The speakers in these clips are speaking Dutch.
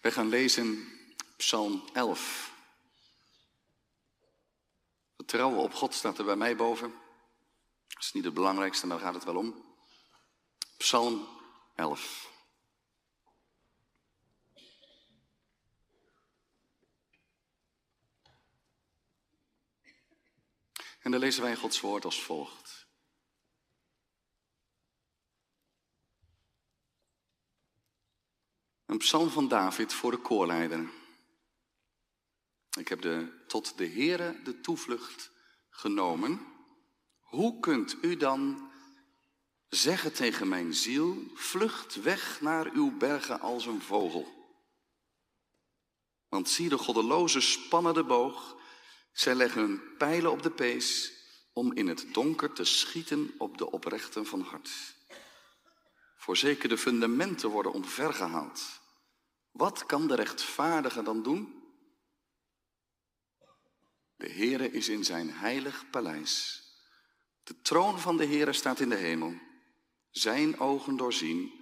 Wij gaan lezen Psalm 11. Vertrouwen op God staat er bij mij boven. Dat is niet het belangrijkste, maar daar gaat het wel om. Psalm 11. En dan lezen wij Gods woord als volgt. Een psalm van David voor de koorleider. Ik heb de, tot de Heere de toevlucht genomen. Hoe kunt u dan zeggen tegen mijn ziel, vlucht weg naar uw bergen als een vogel? Want zie de goddeloze spannen de boog, zij leggen hun pijlen op de pees om in het donker te schieten op de oprechten van hart. Voorzeker de fundamenten worden omvergehaald. Wat kan de rechtvaardige dan doen? De Heere is in zijn heilig paleis. De troon van de Heere staat in de hemel. Zijn ogen doorzien,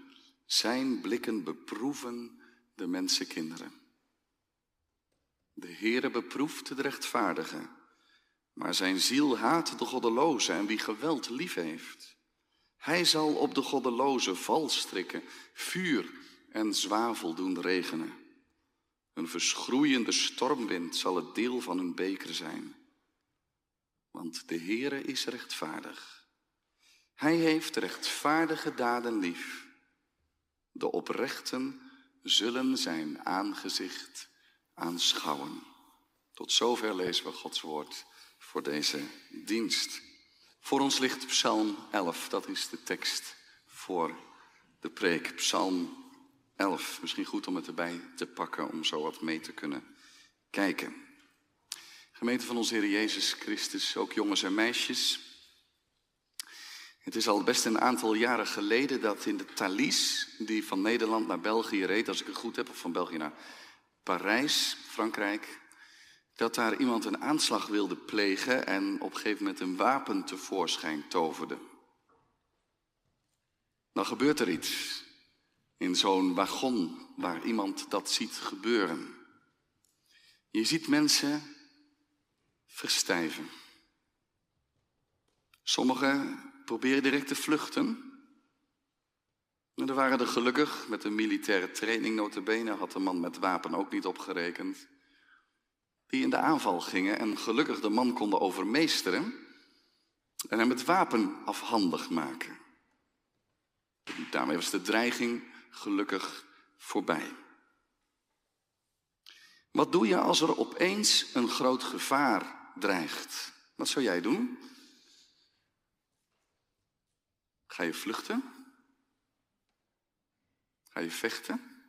zijn blikken beproeven de mensenkinderen. De Heere beproeft de rechtvaardige, maar zijn ziel haat de goddeloze en wie geweld lief heeft. Hij zal op de goddeloze val strikken, vuur en zwavel doen regenen. Een verschroeiende stormwind zal het deel van hun beker zijn. Want de Heere is rechtvaardig. Hij heeft rechtvaardige daden lief. De oprechten zullen zijn aangezicht aanschouwen. Tot zover lezen we Gods woord voor deze dienst. Voor ons ligt Psalm 11, dat is de tekst voor de preek. Psalm 11, misschien goed om het erbij te pakken om zo wat mee te kunnen kijken. Gemeente van onze Heer Jezus Christus, ook jongens en meisjes. Het is al best een aantal jaren geleden dat in de Thalys, die van Nederland naar België reed, als ik het goed heb, of van België naar Parijs, Frankrijk, dat daar iemand een aanslag wilde plegen en op een gegeven moment een wapen tevoorschijn toverde. Dan gebeurt er iets in zo'n wagon waar iemand dat ziet gebeuren. Je ziet mensen verstijven. Sommigen proberen direct te vluchten. En er waren er gelukkig, met een militaire training notabene, had de man met wapen ook niet opgerekend, die in de aanval gingen en gelukkig de man konden overmeesteren en hem het wapen afhandig maken. Daarmee was de dreiging gelukkig voorbij. Wat doe je als er opeens een groot gevaar dreigt? Wat zou jij doen? Ga je vluchten? Ga je vechten?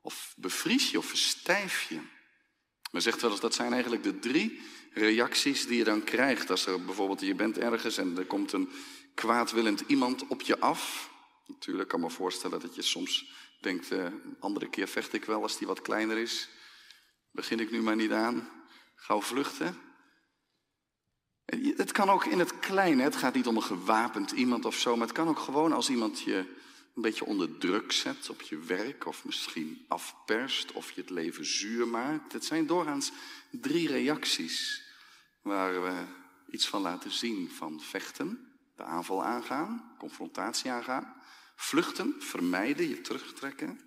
Of bevries je of verstijf je? Men zegt wel eens dat zijn eigenlijk de drie reacties die je dan krijgt. Als er bijvoorbeeld je bent ergens en er komt een kwaadwillend iemand op je af. Natuurlijk kan me voorstellen dat je soms denkt, uh, andere keer vecht ik wel als die wat kleiner is. Begin ik nu maar niet aan. Gauw vluchten. Het kan ook in het kleine, het gaat niet om een gewapend iemand of zo, maar het kan ook gewoon als iemand je een beetje onder druk zet op je werk of misschien afperst of je het leven zuur maakt. Het zijn doorgaans drie reacties waar we iets van laten zien van vechten, de aanval aangaan, confrontatie aangaan Vluchten, vermijden, je terugtrekken.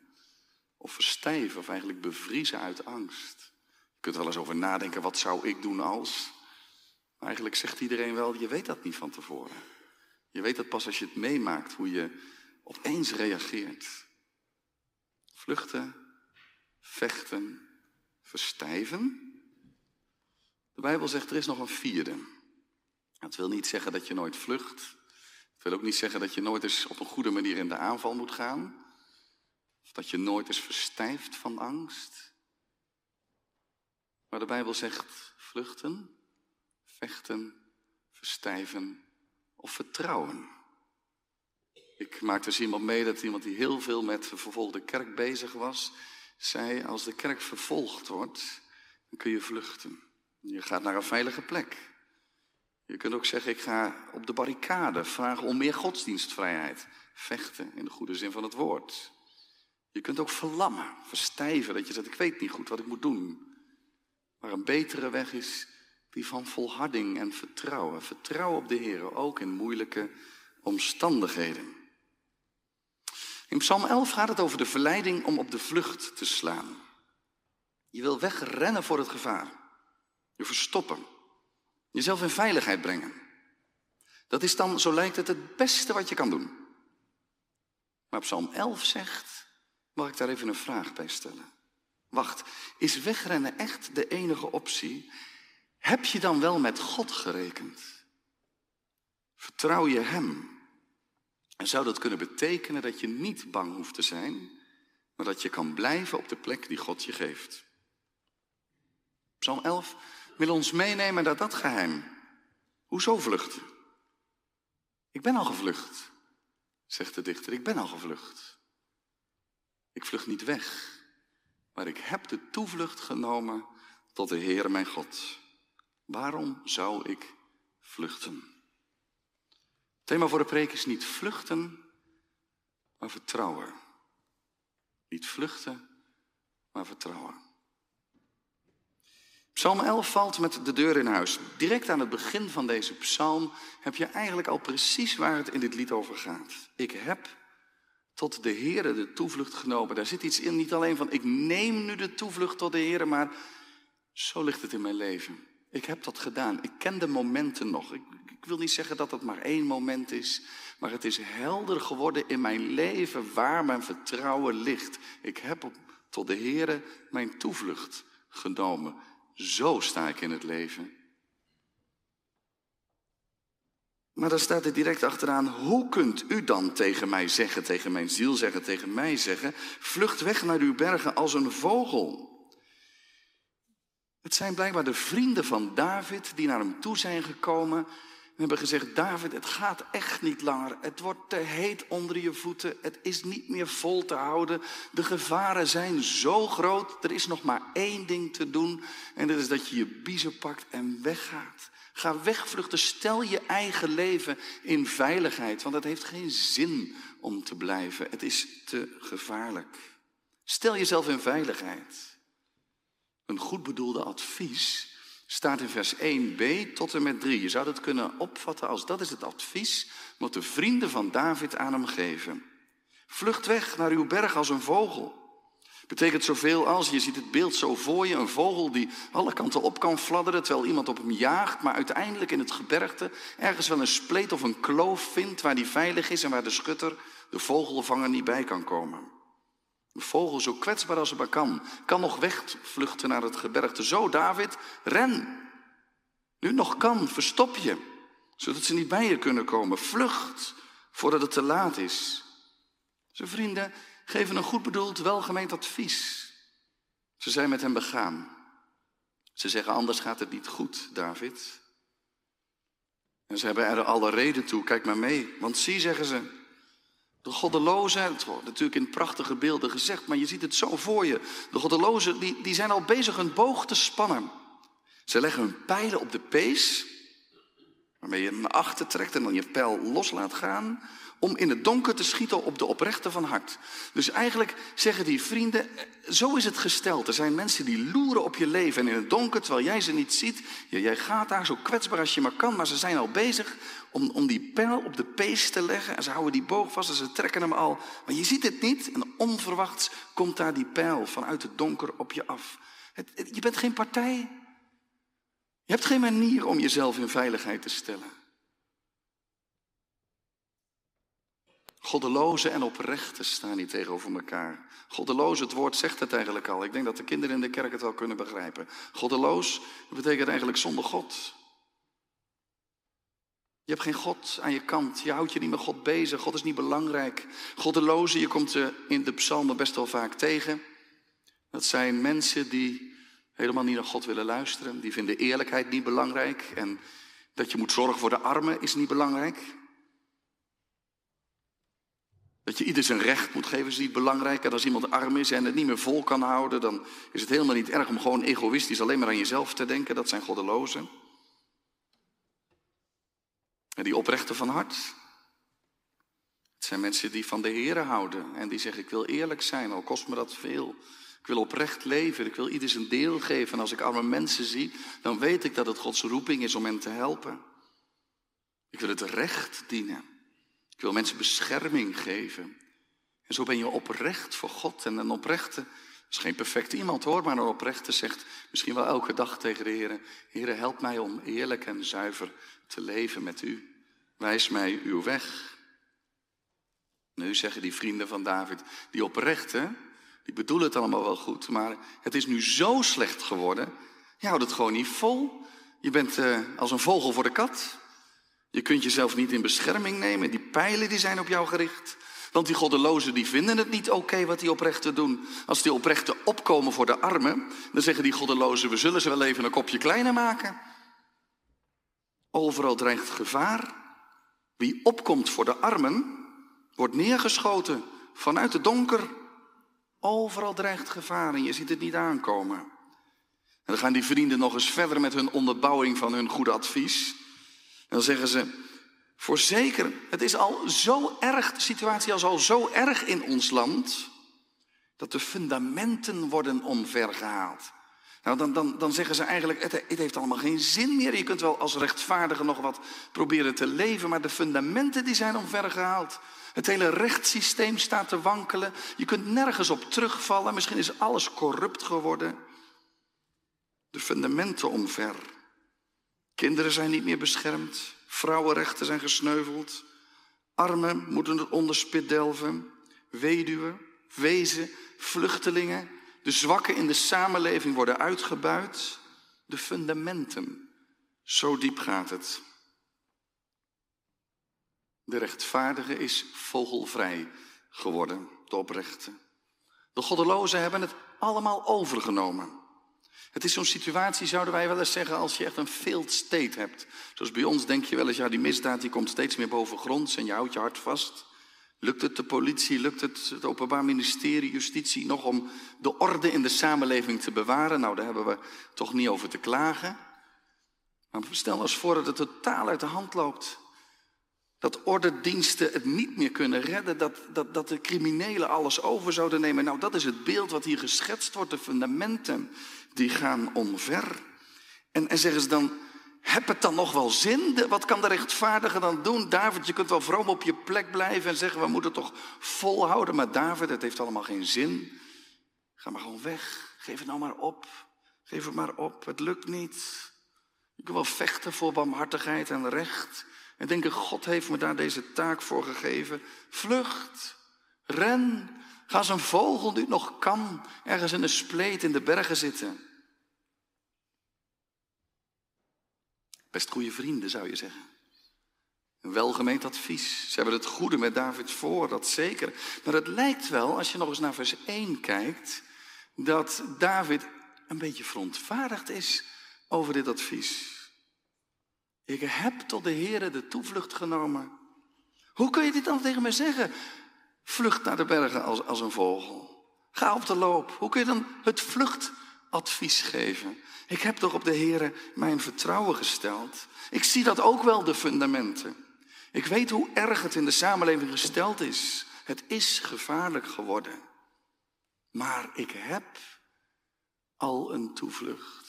Of verstijven of eigenlijk bevriezen uit angst. Je kunt er wel eens over nadenken, wat zou ik doen als? Eigenlijk zegt iedereen wel, je weet dat niet van tevoren. Je weet dat pas als je het meemaakt, hoe je opeens reageert. Vluchten, vechten, verstijven. De Bijbel zegt er is nog een vierde. Dat wil niet zeggen dat je nooit vlucht. Het wil ook niet zeggen dat je nooit eens op een goede manier in de aanval moet gaan. Of dat je nooit eens verstijft van angst. Maar de Bijbel zegt vluchten, vechten, verstijven of vertrouwen. Ik maakte eens iemand mee dat iemand die heel veel met de vervolgde kerk bezig was, zei als de kerk vervolgd wordt, dan kun je vluchten. Je gaat naar een veilige plek. Je kunt ook zeggen, ik ga op de barricade vragen om meer godsdienstvrijheid. Vechten in de goede zin van het woord. Je kunt ook verlammen, verstijven, dat je zegt, ik weet niet goed wat ik moet doen. Maar een betere weg is die van volharding en vertrouwen. Vertrouwen op de Heer, ook in moeilijke omstandigheden. In Psalm 11 gaat het over de verleiding om op de vlucht te slaan. Je wil wegrennen voor het gevaar. Je verstoppen. Jezelf in veiligheid brengen. Dat is dan, zo lijkt het, het beste wat je kan doen. Maar Psalm 11 zegt, mag ik daar even een vraag bij stellen? Wacht, is wegrennen echt de enige optie? Heb je dan wel met God gerekend? Vertrouw je Hem? En zou dat kunnen betekenen dat je niet bang hoeft te zijn, maar dat je kan blijven op de plek die God je geeft? Psalm 11 wil ons meenemen naar dat geheim. Hoezo vluchten? Ik ben al gevlucht, zegt de dichter. Ik ben al gevlucht. Ik vlucht niet weg, maar ik heb de toevlucht genomen tot de Heere mijn God. Waarom zou ik vluchten? Thema voor de preek is niet vluchten, maar vertrouwen. Niet vluchten, maar vertrouwen. Psalm 11 valt met de deur in huis. Direct aan het begin van deze psalm heb je eigenlijk al precies waar het in dit lied over gaat. Ik heb tot de Heere de toevlucht genomen. Daar zit iets in, niet alleen van ik neem nu de toevlucht tot de Heere, maar zo ligt het in mijn leven. Ik heb dat gedaan. Ik ken de momenten nog. Ik, ik wil niet zeggen dat het maar één moment is, maar het is helder geworden in mijn leven waar mijn vertrouwen ligt. Ik heb tot de Heere mijn toevlucht genomen. Zo sta ik in het leven. Maar dan staat er direct achteraan, hoe kunt u dan tegen mij zeggen, tegen mijn ziel zeggen, tegen mij zeggen, vlucht weg naar uw bergen als een vogel. Het zijn blijkbaar de vrienden van David die naar hem toe zijn gekomen en hebben gezegd, David, het gaat echt niet langer. Het wordt te heet onder je voeten. Het is niet meer vol te houden. De gevaren zijn zo groot. Er is nog maar één ding te doen. En dat is dat je je biezen pakt en weggaat. Ga wegvluchten. Stel je eigen leven in veiligheid. Want het heeft geen zin om te blijven. Het is te gevaarlijk. Stel jezelf in veiligheid. Een goed bedoelde advies staat in vers 1b tot en met 3. Je zou dat kunnen opvatten als dat is het advies wat de vrienden van David aan hem geven. Vlucht weg naar uw berg als een vogel. Betekent zoveel als, je ziet het beeld zo voor je, een vogel die alle kanten op kan fladderen terwijl iemand op hem jaagt, maar uiteindelijk in het gebergte ergens wel een spleet of een kloof vindt waar die veilig is en waar de schutter, de vogelvanger, niet bij kan komen. Een vogel zo kwetsbaar als het maar kan, kan nog wegvluchten naar het gebergte. Zo, David, ren. Nu nog kan, verstop je, zodat ze niet bij je kunnen komen. Vlucht voordat het te laat is. Zijn vrienden geven een goed bedoeld, welgemeend advies. Ze zijn met hem begaan. Ze zeggen, anders gaat het niet goed, David. En ze hebben er alle reden toe, kijk maar mee. Want zie, zeggen ze, de goddelozen, het natuurlijk in prachtige beelden gezegd, maar je ziet het zo voor je. De goddelozen die, die zijn al bezig een boog te spannen. Ze leggen hun pijlen op de pees, waarmee je naar achter trekt en dan je pijl los laat gaan, om in het donker te schieten op de oprechte van hart. Dus eigenlijk zeggen die vrienden, zo is het gesteld. Er zijn mensen die loeren op je leven en in het donker, terwijl jij ze niet ziet. Jij gaat daar zo kwetsbaar als je maar kan, maar ze zijn al bezig om, om die pijl op de pees te leggen. En ze houden die boog vast en ze trekken hem al. Maar je ziet het niet en onverwachts komt daar die pijl vanuit het donker op je af. Het, je bent geen partij. Je hebt geen manier om jezelf in veiligheid te stellen. Goddeloze en oprechte staan niet tegenover elkaar. Goddeloos, het woord zegt het eigenlijk al. Ik denk dat de kinderen in de kerk het wel kunnen begrijpen. Goddeloos betekent eigenlijk zonder God. Je hebt geen God aan je kant. Je houdt je niet met God bezig. God is niet belangrijk. Goddeloze, je komt ze in de psalmen best wel vaak tegen. Dat zijn mensen die helemaal niet naar God willen luisteren. Die vinden eerlijkheid niet belangrijk. En dat je moet zorgen voor de armen is niet belangrijk. Dat je ieder zijn recht moet geven is niet belangrijk. En als iemand arm is en het niet meer vol kan houden, dan is het helemaal niet erg om gewoon egoïstisch alleen maar aan jezelf te denken. Dat zijn goddelozen. En die oprechten van hart. Het zijn mensen die van de Here houden en die zeggen, ik wil eerlijk zijn, al kost me dat veel. Ik wil oprecht leven, ik wil ieder zijn deel geven. En als ik arme mensen zie, dan weet ik dat het Gods roeping is om hen te helpen. Ik wil het recht dienen. Ik wil mensen bescherming geven. En zo ben je oprecht voor God. En een oprechte, is geen perfect iemand hoor, maar een oprechte zegt misschien wel elke dag tegen de Heer: Heer, help mij om eerlijk en zuiver te leven met u. Wijs mij uw weg. Nu zeggen die vrienden van David, die oprechte, die bedoelen het allemaal wel goed, maar het is nu zo slecht geworden. Je houdt het gewoon niet vol. Je bent uh, als een vogel voor de kat. Je kunt jezelf niet in bescherming nemen. Die pijlen die zijn op jou gericht. Want die goddelozen die vinden het niet oké wat die oprechten doen. Als die oprechten opkomen voor de armen, dan zeggen die goddelozen, we zullen ze wel even een kopje kleiner maken. Overal dreigt gevaar. Wie opkomt voor de armen, wordt neergeschoten vanuit het donker. Overal dreigt gevaar en je ziet het niet aankomen. En dan gaan die vrienden nog eens verder met hun onderbouwing van hun goede advies. Dan zeggen ze, voorzeker, het is al zo erg, de situatie is al zo erg in ons land, dat de fundamenten worden omvergehaald. Nou, dan, dan, dan zeggen ze eigenlijk, het, het heeft allemaal geen zin meer. Je kunt wel als rechtvaardige nog wat proberen te leven, maar de fundamenten die zijn omvergehaald. Het hele rechtssysteem staat te wankelen. Je kunt nergens op terugvallen. Misschien is alles corrupt geworden. De fundamenten omver. Kinderen zijn niet meer beschermd. Vrouwenrechten zijn gesneuveld. Armen moeten het onderspit delven. Weduwen, wezen, vluchtelingen. De zwakken in de samenleving worden uitgebuit. De fundamenten. Zo diep gaat het. De rechtvaardige is vogelvrij geworden, de oprechte. De goddelozen hebben het allemaal overgenomen. Het is zo'n situatie, zouden wij wel eens zeggen, als je echt een failed state hebt. Zoals bij ons denk je wel eens, ja, die misdaad die komt steeds meer boven gronds en je houdt je hart vast. Lukt het de politie, lukt het het Openbaar Ministerie, Justitie nog om de orde in de samenleving te bewaren? Nou, daar hebben we toch niet over te klagen. Maar stel ons voor dat het totaal uit de hand loopt. Dat ordendiensten het niet meer kunnen redden, dat, dat, dat de criminelen alles over zouden nemen. Nou, dat is het beeld wat hier geschetst wordt, de fundamenten die gaan omver. En, en zeggen ze dan, heb het dan nog wel zin? Wat kan de rechtvaardige dan doen? David, je kunt wel vroom op je plek blijven en zeggen, we moeten toch volhouden. Maar David, het heeft allemaal geen zin. Ga maar gewoon weg. Geef het nou maar op. Geef het maar op. Het lukt niet. Je kunt wel vechten voor barmhartigheid en recht. En denken, God heeft me daar deze taak voor gegeven. Vlucht, ren, ga als een vogel die nog kan, ergens in een spleet in de bergen zitten. Best goede vrienden, zou je zeggen. Een welgemeend advies. Ze hebben het goede met David voor, dat zeker. Maar het lijkt wel, als je nog eens naar vers 1 kijkt, dat David een beetje verontwaardigd is over dit advies. Ik heb tot de Heere de toevlucht genomen. Hoe kun je dit dan tegen mij zeggen? Vlucht naar de bergen als, als een vogel. Ga op de loop. Hoe kun je dan het vluchtadvies geven? Ik heb toch op de Heere mijn vertrouwen gesteld. Ik zie dat ook wel, de fundamenten. Ik weet hoe erg het in de samenleving gesteld is. Het is gevaarlijk geworden. Maar ik heb al een toevlucht.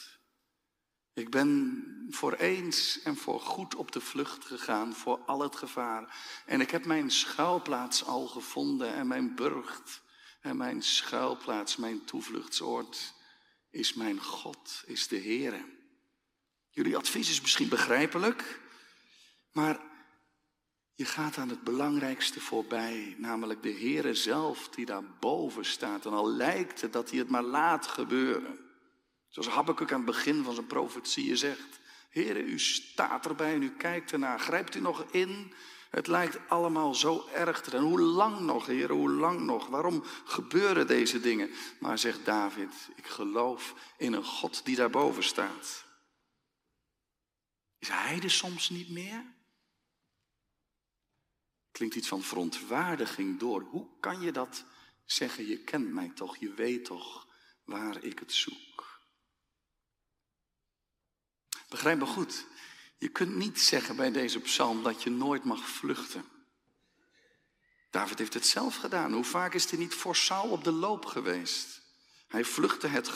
Ik ben voor eens en voor goed op de vlucht gegaan voor al het gevaar. En ik heb mijn schuilplaats al gevonden en mijn burcht en mijn schuilplaats, mijn toevluchtsoord is mijn God, is de Heere. Jullie advies is misschien begrijpelijk, maar je gaat aan het belangrijkste voorbij, namelijk de Heere zelf die daar boven staat. En al lijkt het dat hij het maar laat gebeuren. Zoals Habakkuk aan het begin van zijn profetieën zegt. Heere, u staat erbij en u kijkt ernaar. Grijpt u nog in? Het lijkt allemaal zo erg te. Hoe lang nog, Heer, hoe lang nog? Waarom gebeuren deze dingen? Maar zegt David, ik geloof in een God die daarboven staat. Is hij er soms niet meer? Klinkt iets van verontwaardiging door. Hoe kan je dat zeggen? Je kent mij toch, je weet toch waar ik het zoek. Begrijp me goed. Je kunt niet zeggen bij deze psalm dat je nooit mag vluchten. David heeft het zelf gedaan. Hoe vaak is hij niet voor Saul op de loop geweest? Hij vluchtte het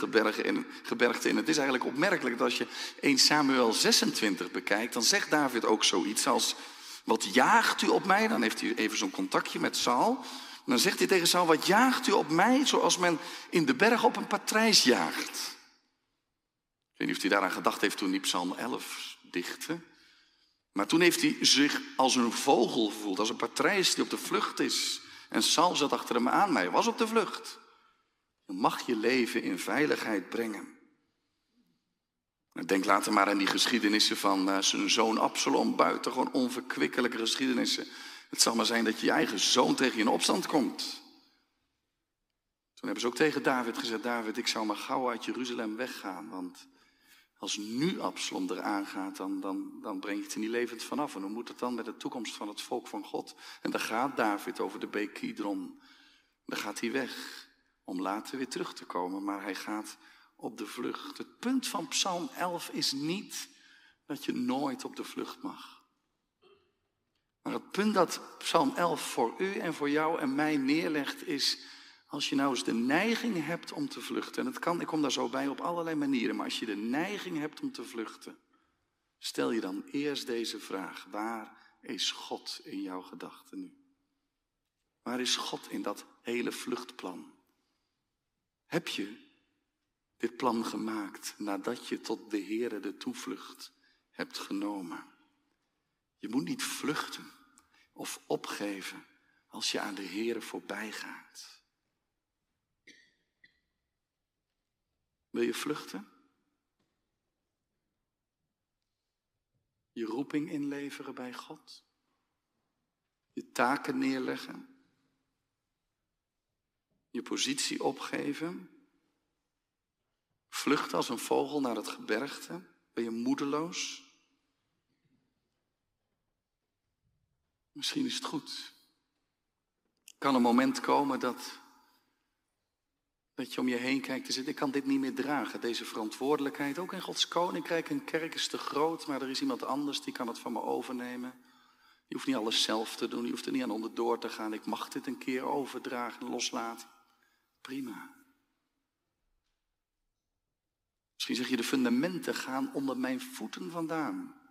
gebergte in. Het is eigenlijk opmerkelijk dat als je 1 Samuel 26 bekijkt, dan zegt David ook zoiets als, wat jaagt u op mij? Dan heeft hij even zo'n contactje met Saul. Dan zegt hij tegen Saul, wat jaagt u op mij? Zoals men in de berg op een patrijs jaagt. Weet niet of hij daaraan gedacht heeft toen hij Psalm 11 dichtte. Maar toen heeft hij zich als een vogel gevoeld, als een patrijs die op de vlucht is. En Saul zat achter hem aan, maar hij was op de vlucht. Je mag je leven in veiligheid brengen. Denk later maar aan die geschiedenissen van uh, zijn zoon Absalom, buitengewoon onverkwikkelijke geschiedenissen. Het zal maar zijn dat je je eigen zoon tegen je in opstand komt. Toen hebben ze ook tegen David gezegd, David, ik zou maar gauw uit Jeruzalem weggaan, want als nu Absalom eraan gaat, dan, dan, dan breng je het er niet levend vanaf. En hoe moet het dan met de toekomst van het volk van God? En dan gaat David over de beek Kidron. Dan gaat hij weg om later weer terug te komen, maar hij gaat op de vlucht. Het punt van Psalm 11 is niet dat je nooit op de vlucht mag. Maar het punt dat Psalm 11 voor u en voor jou en mij neerlegt is, als je nou eens de neiging hebt om te vluchten, en het kan, ik kom daar zo bij op allerlei manieren, maar als je de neiging hebt om te vluchten, stel je dan eerst deze vraag, waar is God in jouw gedachten nu? Waar is God in dat hele vluchtplan? Heb je dit plan gemaakt nadat je tot de Heere de toevlucht hebt genomen? Je moet niet vluchten of opgeven als je aan de Heere voorbij gaat. Wil je vluchten? Je roeping inleveren bij God? Je taken neerleggen? je positie opgeven? Vluchten als een vogel naar het gebergte? Ben je moedeloos? Misschien is het goed. Kan een moment komen dat, dat je om je heen kijkt en zegt, ik kan dit niet meer dragen, deze verantwoordelijkheid. Ook in Gods koninkrijk, een kerk is te groot, maar er is iemand anders die kan het van me overnemen. Je hoeft niet alles zelf te doen, je hoeft er niet aan onderdoor te gaan. Ik mag dit een keer overdragen en loslaten. Prima. Misschien zeg je, de fundamenten gaan onder mijn voeten vandaan.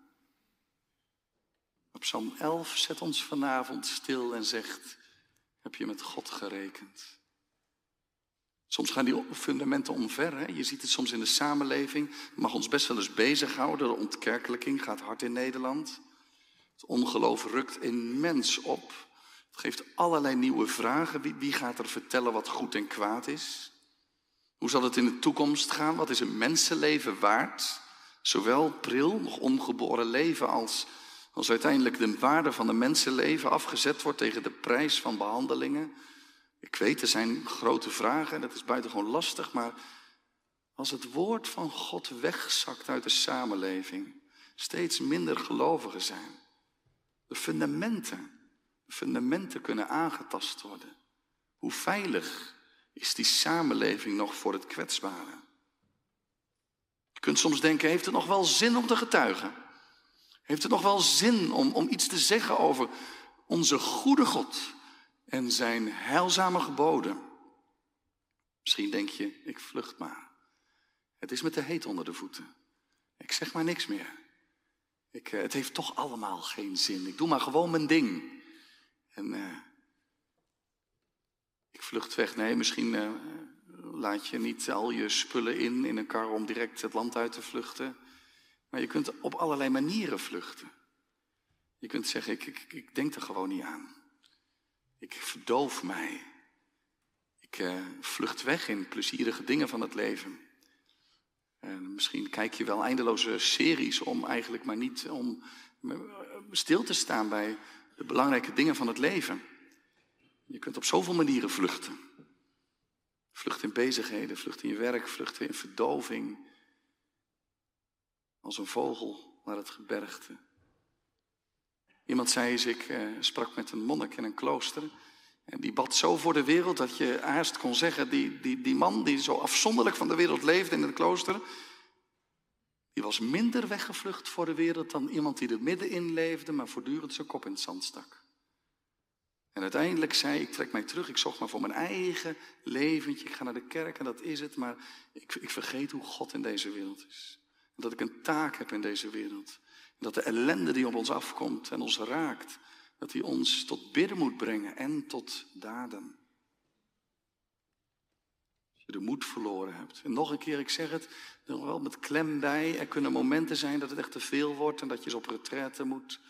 Op Psalm 11 zet ons vanavond stil en zegt, heb je met God gerekend? Soms gaan die fundamenten omver. Hè? Je ziet het soms in de samenleving. Het mag ons best wel eens bezighouden. De ontkerkelijking gaat hard in Nederland. Het ongeloof rukt immens op. Het geeft allerlei nieuwe vragen. Wie, gaat er vertellen wat goed en kwaad is? Hoe zal het in de toekomst gaan? Wat is een mensenleven waard? Zowel pril, nog ongeboren leven, als, als uiteindelijk de waarde van de mensenleven afgezet wordt tegen de prijs van behandelingen. Ik weet, er zijn grote vragen en dat is buitengewoon lastig, maar als het woord van God wegzakt uit de samenleving, steeds minder gelovigen zijn, de fundamenten fundamenten kunnen aangetast worden. Hoe veilig is die samenleving nog voor het kwetsbare? Je kunt soms denken, heeft het nog wel zin om te getuigen? Heeft het nog wel zin om, om iets te zeggen over onze goede God en zijn heilzame geboden? Misschien denk je, ik vlucht maar. Het is met de heet onder de voeten. Ik zeg maar niks meer. Ik, eh, het heeft toch allemaal geen zin. Ik doe maar gewoon mijn ding. En uh, ik vlucht weg. Nee, misschien uh, laat je niet al je spullen in in een kar om direct het land uit te vluchten. Maar je kunt op allerlei manieren vluchten. Je kunt zeggen, ik, ik, ik denk er gewoon niet aan. Ik verdoof mij. Ik uh, vlucht weg in plezierige dingen van het leven. En misschien kijk je wel eindeloze series om eigenlijk maar niet om stil te staan bij de belangrijke dingen van het leven. Je kunt op zoveel manieren vluchten. Vlucht in bezigheden, vlucht in je werk, vluchten in verdoving. Als een vogel naar het gebergte. Iemand zei eens, ik eh, sprak met een monnik in een klooster. En die bad zo voor de wereld dat je haast kon zeggen, die, die, die man die zo afzonderlijk van de wereld leefde in het klooster, die was minder weggevlucht voor de wereld dan iemand die er middenin leefde, maar voortdurend zijn kop in het zand stak. En uiteindelijk zei ik, trek mij terug, ik zocht maar voor mijn eigen leventje. Ik ga naar de kerk en dat is het, maar ik, ik vergeet hoe God in deze wereld is. En dat ik een taak heb in deze wereld. Dat de ellende die op ons afkomt en ons raakt, dat die ons tot bidden moet brengen en tot daden. Als je de moed verloren hebt. En nog een keer, ik zeg het, er wel met klem bij. Er kunnen momenten zijn dat het echt te veel wordt en dat je eens op retraite moet.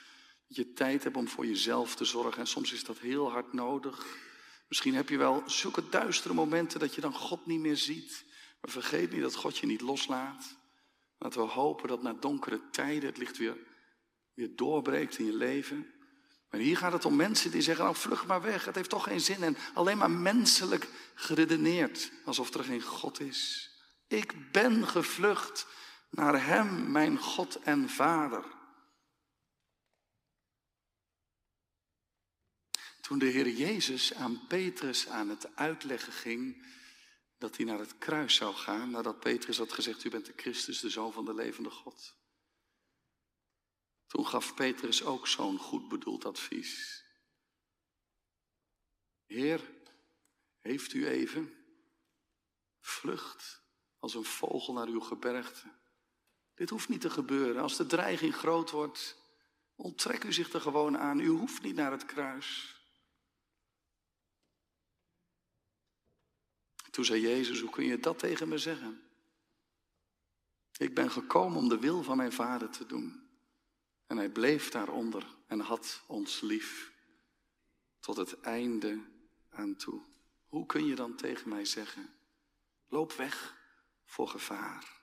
Dat je tijd hebt om voor jezelf te zorgen. En soms is dat heel hard nodig. Misschien heb je wel zulke duistere momenten dat je dan God niet meer ziet. Maar vergeet niet dat God je niet loslaat. Dat we hopen dat na donkere tijden het licht weer, weer doorbreekt in je leven. Maar hier gaat het om mensen die zeggen, nou vlug maar weg, het heeft toch geen zin. En alleen maar menselijk geredeneerd, alsof er geen God is. Ik ben gevlucht naar Hem, mijn God en Vader. Toen de Heer Jezus aan Petrus aan het uitleggen ging dat hij naar het kruis zou gaan, nadat Petrus had gezegd, u bent de Christus, de Zoon van de levende God. Toen gaf Petrus ook zo'n goed bedoeld advies. Heer, heeft u even? Vlucht als een vogel naar uw gebergte. Dit hoeft niet te gebeuren. Als de dreiging groot wordt, onttrek u zich er gewoon aan. U hoeft niet naar het kruis. Toen zei Jezus, hoe kun je dat tegen me zeggen? Ik ben gekomen om de wil van mijn vader te doen. En hij bleef daaronder en had ons lief tot het einde aan toe. Hoe kun je dan tegen mij zeggen, loop weg voor gevaar?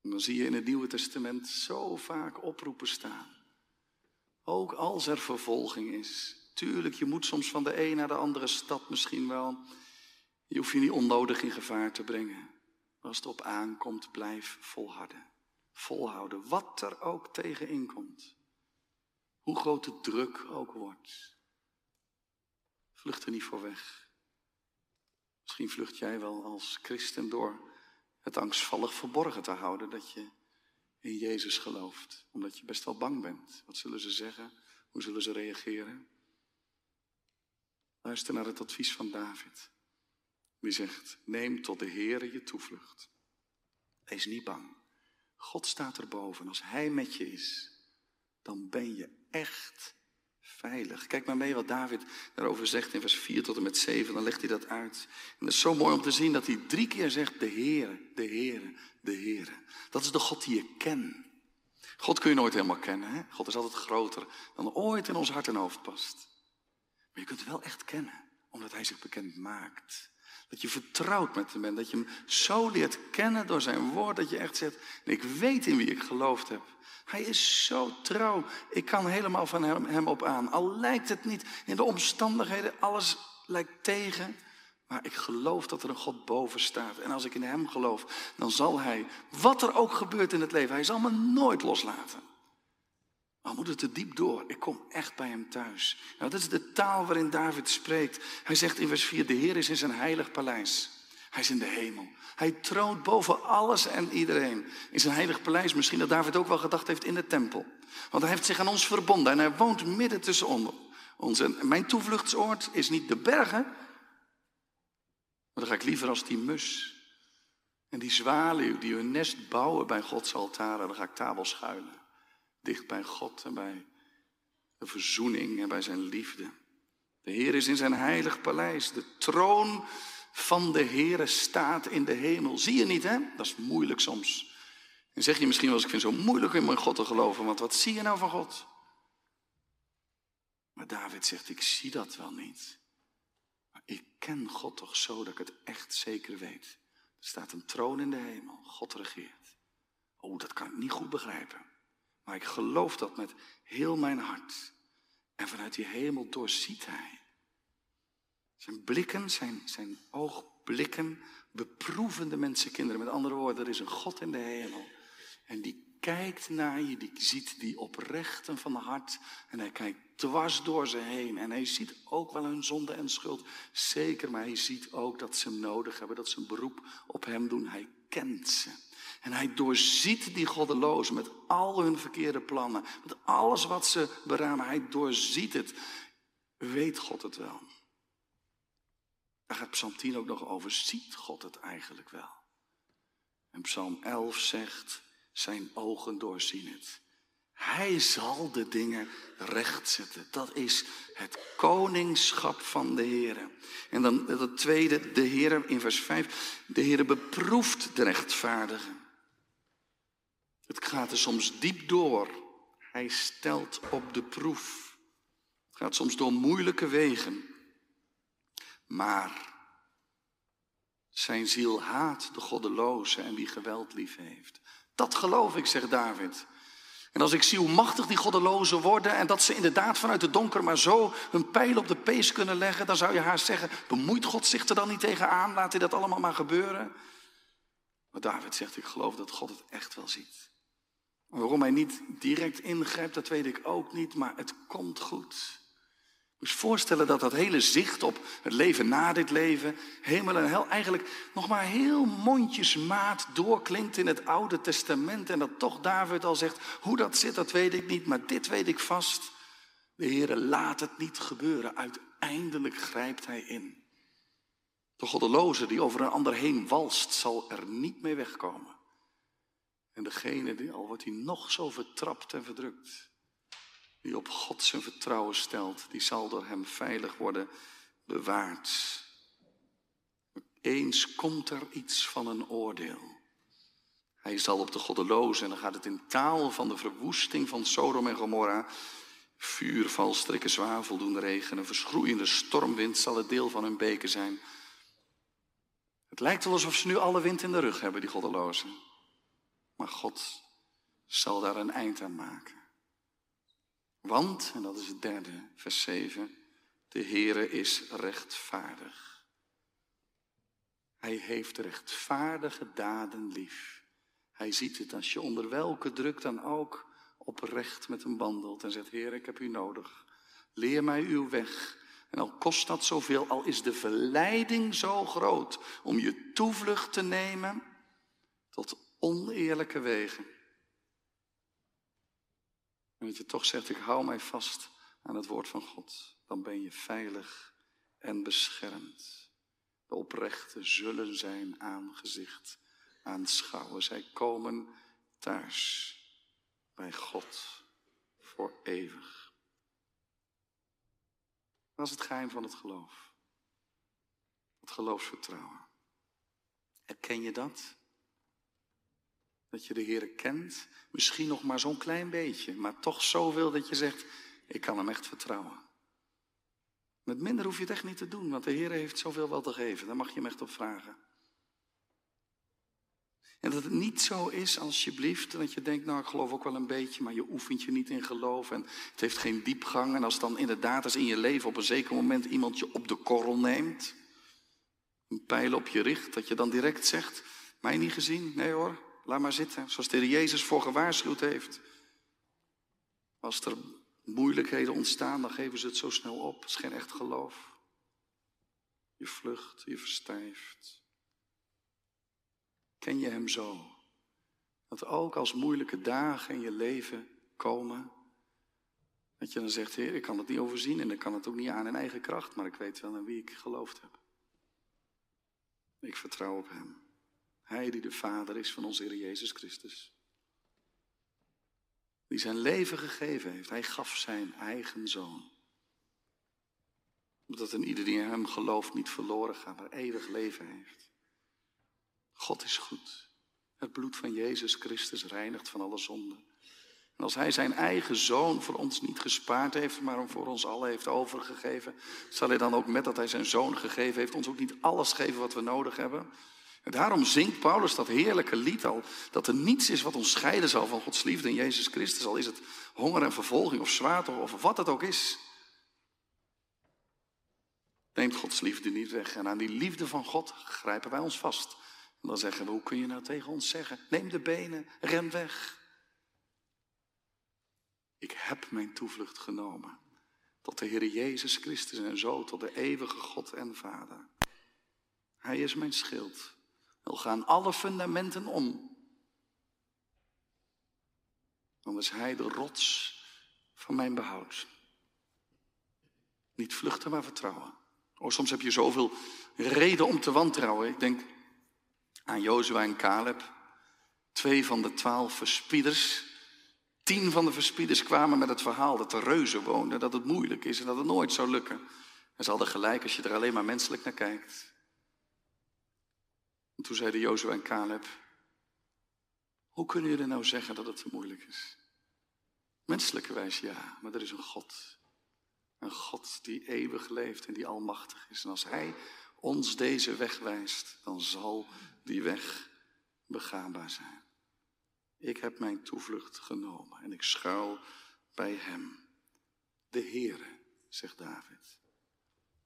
En dan zie je in het Nieuwe Testament zo vaak oproepen staan. Ook als er vervolging is. Tuurlijk, je moet soms van de een naar de andere stad misschien wel. Je hoeft je niet onnodig in gevaar te brengen. Als het op aankomt, blijf volharden. Volhouden, wat er ook tegenin komt. Hoe groot de druk ook wordt. Vlucht er niet voor weg. Misschien vlucht jij wel als christen door het angstvallig verborgen te houden dat je in Jezus gelooft. Omdat je best wel bang bent. Wat zullen ze zeggen? Hoe zullen ze reageren? Luister naar het advies van David. Die zegt, neem tot de Heere je toevlucht. Wees niet bang. God staat erboven. Als Hij met je is, dan ben je echt veilig. Kijk maar mee wat David daarover zegt in vers 4 tot en met 7. Dan legt hij dat uit. En het is zo mooi om te zien dat hij drie keer zegt, de Heere, de Heere, de Heere. Dat is de God die je kent. God kun je nooit helemaal kennen. Hè? God is altijd groter dan ooit in ons hart en hoofd past. Maar je kunt het wel echt kennen, omdat Hij zich bekend maakt. Dat je vertrouwd met hem bent. Dat je hem zo leert kennen door zijn woord. Dat je echt zegt, ik weet in wie ik geloofd heb. Hij is zo trouw. Ik kan helemaal van hem, hem op aan. Al lijkt het niet in de omstandigheden, alles lijkt tegen. Maar ik geloof dat er een God boven staat. En als ik in hem geloof, dan zal hij, wat er ook gebeurt in het leven, hij zal me nooit loslaten. Maar moet het te diep door? Ik kom echt bij hem thuis. Nou, dat is de taal waarin David spreekt. Hij zegt in vers 4, de Heer is in zijn heilig paleis. Hij is in de hemel. Hij troont boven alles en iedereen. In zijn heilig paleis, misschien dat David ook wel gedacht heeft in de tempel. Want hij heeft zich aan ons verbonden en hij woont midden tussen ons. En mijn toevluchtsoord is niet de bergen, maar dan ga ik liever als die mus. En die zwaluw die hun nest bouwen bij Gods altaren, dan ga ik wel schuilen. Dicht bij God en bij de verzoening en bij zijn liefde. De Heer is in zijn heilig paleis. De troon van de Heere staat in de hemel. Zie je niet, hè? Dat is moeilijk soms. En zeg je misschien wel eens, ik vind het zo moeilijk om in God te geloven, want wat zie je nou van God? Maar David zegt, ik zie dat wel niet. Maar ik ken God toch zo dat ik het echt zeker weet. Er staat een troon in de hemel, God regeert. Oh, dat kan ik niet goed begrijpen. Maar ik geloof dat met heel mijn hart. En vanuit die hemel doorziet hij. Zijn blikken, zijn, zijn oogblikken beproeven de mensenkinderen. Met andere woorden, er is een God in de hemel. Kijkt naar je, die ziet die oprechten van de hart. En hij kijkt dwars door ze heen. En hij ziet ook wel hun zonde en schuld. Zeker, maar hij ziet ook dat ze hem nodig hebben, dat ze een beroep op hem doen. Hij kent ze. En hij doorziet die goddelozen met al hun verkeerde plannen. Met alles wat ze beramen. Hij doorziet het. Weet God het wel? Daar gaat Psalm 10 ook nog over. Ziet God het eigenlijk wel? En Psalm 11 zegt, zijn ogen doorzien het. Hij zal de dingen rechtzetten. Dat is het koningschap van de Heer. En dan het tweede, de Heer in vers 5. De Heer beproeft de rechtvaardigen. Het gaat er soms diep door. Hij stelt op de proef. Het gaat soms door moeilijke wegen. Maar zijn ziel haat de goddeloze en wie geweld lief heeft. Dat geloof ik, zegt David. En als ik zie hoe machtig die goddelozen worden en dat ze inderdaad vanuit het donker maar zo hun pijl op de pees kunnen leggen, dan zou je haast zeggen, bemoeit God zich er dan niet tegenaan, laat hij dat allemaal maar gebeuren. Maar David zegt, ik geloof dat God het echt wel ziet. waarom hij niet direct ingrijpt, dat weet ik ook niet, maar het komt goed. Je voorstellen dat dat hele zicht op het leven na dit leven, hemel en hel, eigenlijk nog maar heel mondjesmaat doorklinkt in het Oude Testament. En dat toch David al zegt, hoe dat zit, dat weet ik niet, maar dit weet ik vast. De Heere laat het niet gebeuren. Uiteindelijk grijpt hij in. De goddeloze die over een ander heen walst, zal er niet mee wegkomen. En degene die, al wordt hij nog zo vertrapt en verdrukt, die op God zijn vertrouwen stelt, die zal door hem veilig worden bewaard. Eens komt er iets van een oordeel. Hij zal op de goddelozen, en dan gaat het in taal van de verwoesting van Sodom en Gomorra, vuur, valstrikken, zwavel doen regenen, verschroeiende stormwind zal het deel van hun beken zijn. Het lijkt wel alsof ze nu alle wind in de rug hebben, die goddelozen. Maar God zal daar een eind aan maken. Want, en dat is het derde, vers 7, de Heere is rechtvaardig. Hij heeft rechtvaardige daden lief. Hij ziet het als je onder welke druk dan ook oprecht met hem wandelt en zegt, Heer, ik heb u nodig. Leer mij uw weg. En al kost dat zoveel, al is de verleiding zo groot om je toevlucht te nemen tot oneerlijke wegen. En dat je toch zegt, ik hou mij vast aan het woord van God. Dan ben je veilig en beschermd. De oprechten zullen zijn aangezicht aanschouwen. Zij komen thuis bij God voor eeuwig. Dat is het geheim van het geloof. Het geloofsvertrouwen. Herken je dat? Dat je de Heer kent, misschien nog maar zo'n klein beetje, maar toch zoveel dat je zegt, ik kan hem echt vertrouwen. Met minder hoef je het echt niet te doen, want de Heer heeft zoveel wel te geven. Daar mag je hem echt op vragen. En dat het niet zo is, alsjeblieft, dat je denkt, nou ik geloof ook wel een beetje, maar je oefent je niet in geloof en het heeft geen diepgang. En als dan inderdaad eens in je leven op een zeker moment iemand je op de korrel neemt, een pijl op je richt, dat je dan direct zegt, mij niet gezien? Nee hoor, Laat maar zitten, zoals de Heer Jezus voor gewaarschuwd heeft. Als er moeilijkheden ontstaan, dan geven ze het zo snel op. Het is geen echt geloof. Je vlucht, je verstijft. Ken je Hem zo? Dat ook als moeilijke dagen in je leven komen, dat je dan zegt, Heer, ik kan het niet overzien en ik kan het ook niet aan in eigen kracht, maar ik weet wel in wie ik geloofd heb. Ik vertrouw op Hem. Hij die de Vader is van onze Heer Jezus Christus. Die zijn leven gegeven heeft. Hij gaf zijn eigen zoon. Omdat een ieder die in hem gelooft niet verloren gaat, maar eeuwig leven heeft. God is goed. Het bloed van Jezus Christus reinigt van alle zonden. En als hij zijn eigen zoon voor ons niet gespaard heeft, maar hem voor ons allen heeft overgegeven, zal hij dan ook met dat hij zijn zoon gegeven heeft, ons ook niet alles geven wat we nodig hebben? En daarom zingt Paulus dat heerlijke lied al, dat er niets is wat ons scheiden zal van Gods liefde in Jezus Christus, al is het honger en vervolging of zwaarte of wat het ook is. Neemt Gods liefde niet weg. En aan die liefde van God grijpen wij ons vast. En dan zeggen we, hoe kun je nou tegen ons zeggen? Neem de benen, ren weg. Ik heb mijn toevlucht genomen. tot de Heer Jezus Christus en zo tot de eeuwige God en Vader. Hij is mijn schild. Wil gaan alle fundamenten om. Dan is Hij de rots van mijn behoud. Niet vluchten, maar vertrouwen. Oh, soms heb je zoveel reden om te wantrouwen. Ik denk aan Jozua en Caleb. Twee van de twaalf verspieders. Tien van de verspieders kwamen met het verhaal dat de reuzen woonden, dat het moeilijk is en dat het nooit zou lukken. En ze hadden gelijk als je er alleen maar menselijk naar kijkt. En toen zeiden Jozua en Caleb, hoe kunnen jullie nou zeggen dat het te moeilijk is? Menselijke wijs ja, maar er is een God. Een God die eeuwig leeft en die almachtig is. En als Hij ons deze weg wijst, dan zal die weg begaanbaar zijn. Ik heb mijn toevlucht genomen en ik schuil bij Hem. De Heere, zegt David.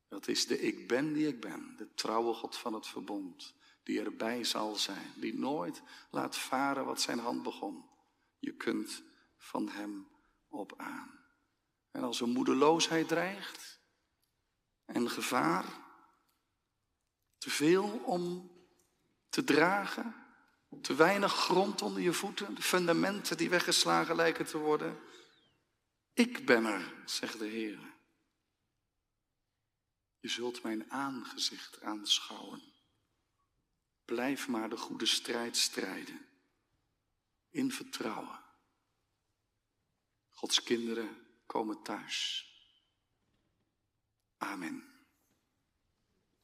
Dat is de ik ben die ik ben, de trouwe God van het verbond, die erbij zal zijn, die nooit laat varen wat zijn hand begon. Je kunt van Hem op aan. En als er moedeloosheid dreigt en gevaar, te veel om te dragen, te weinig grond onder je voeten, de fundamenten die weggeslagen lijken te worden. Ik ben er, zegt de Heer. Je zult mijn aangezicht aanschouwen. Blijf maar de goede strijd strijden. In vertrouwen. Gods kinderen komen thuis. Amen.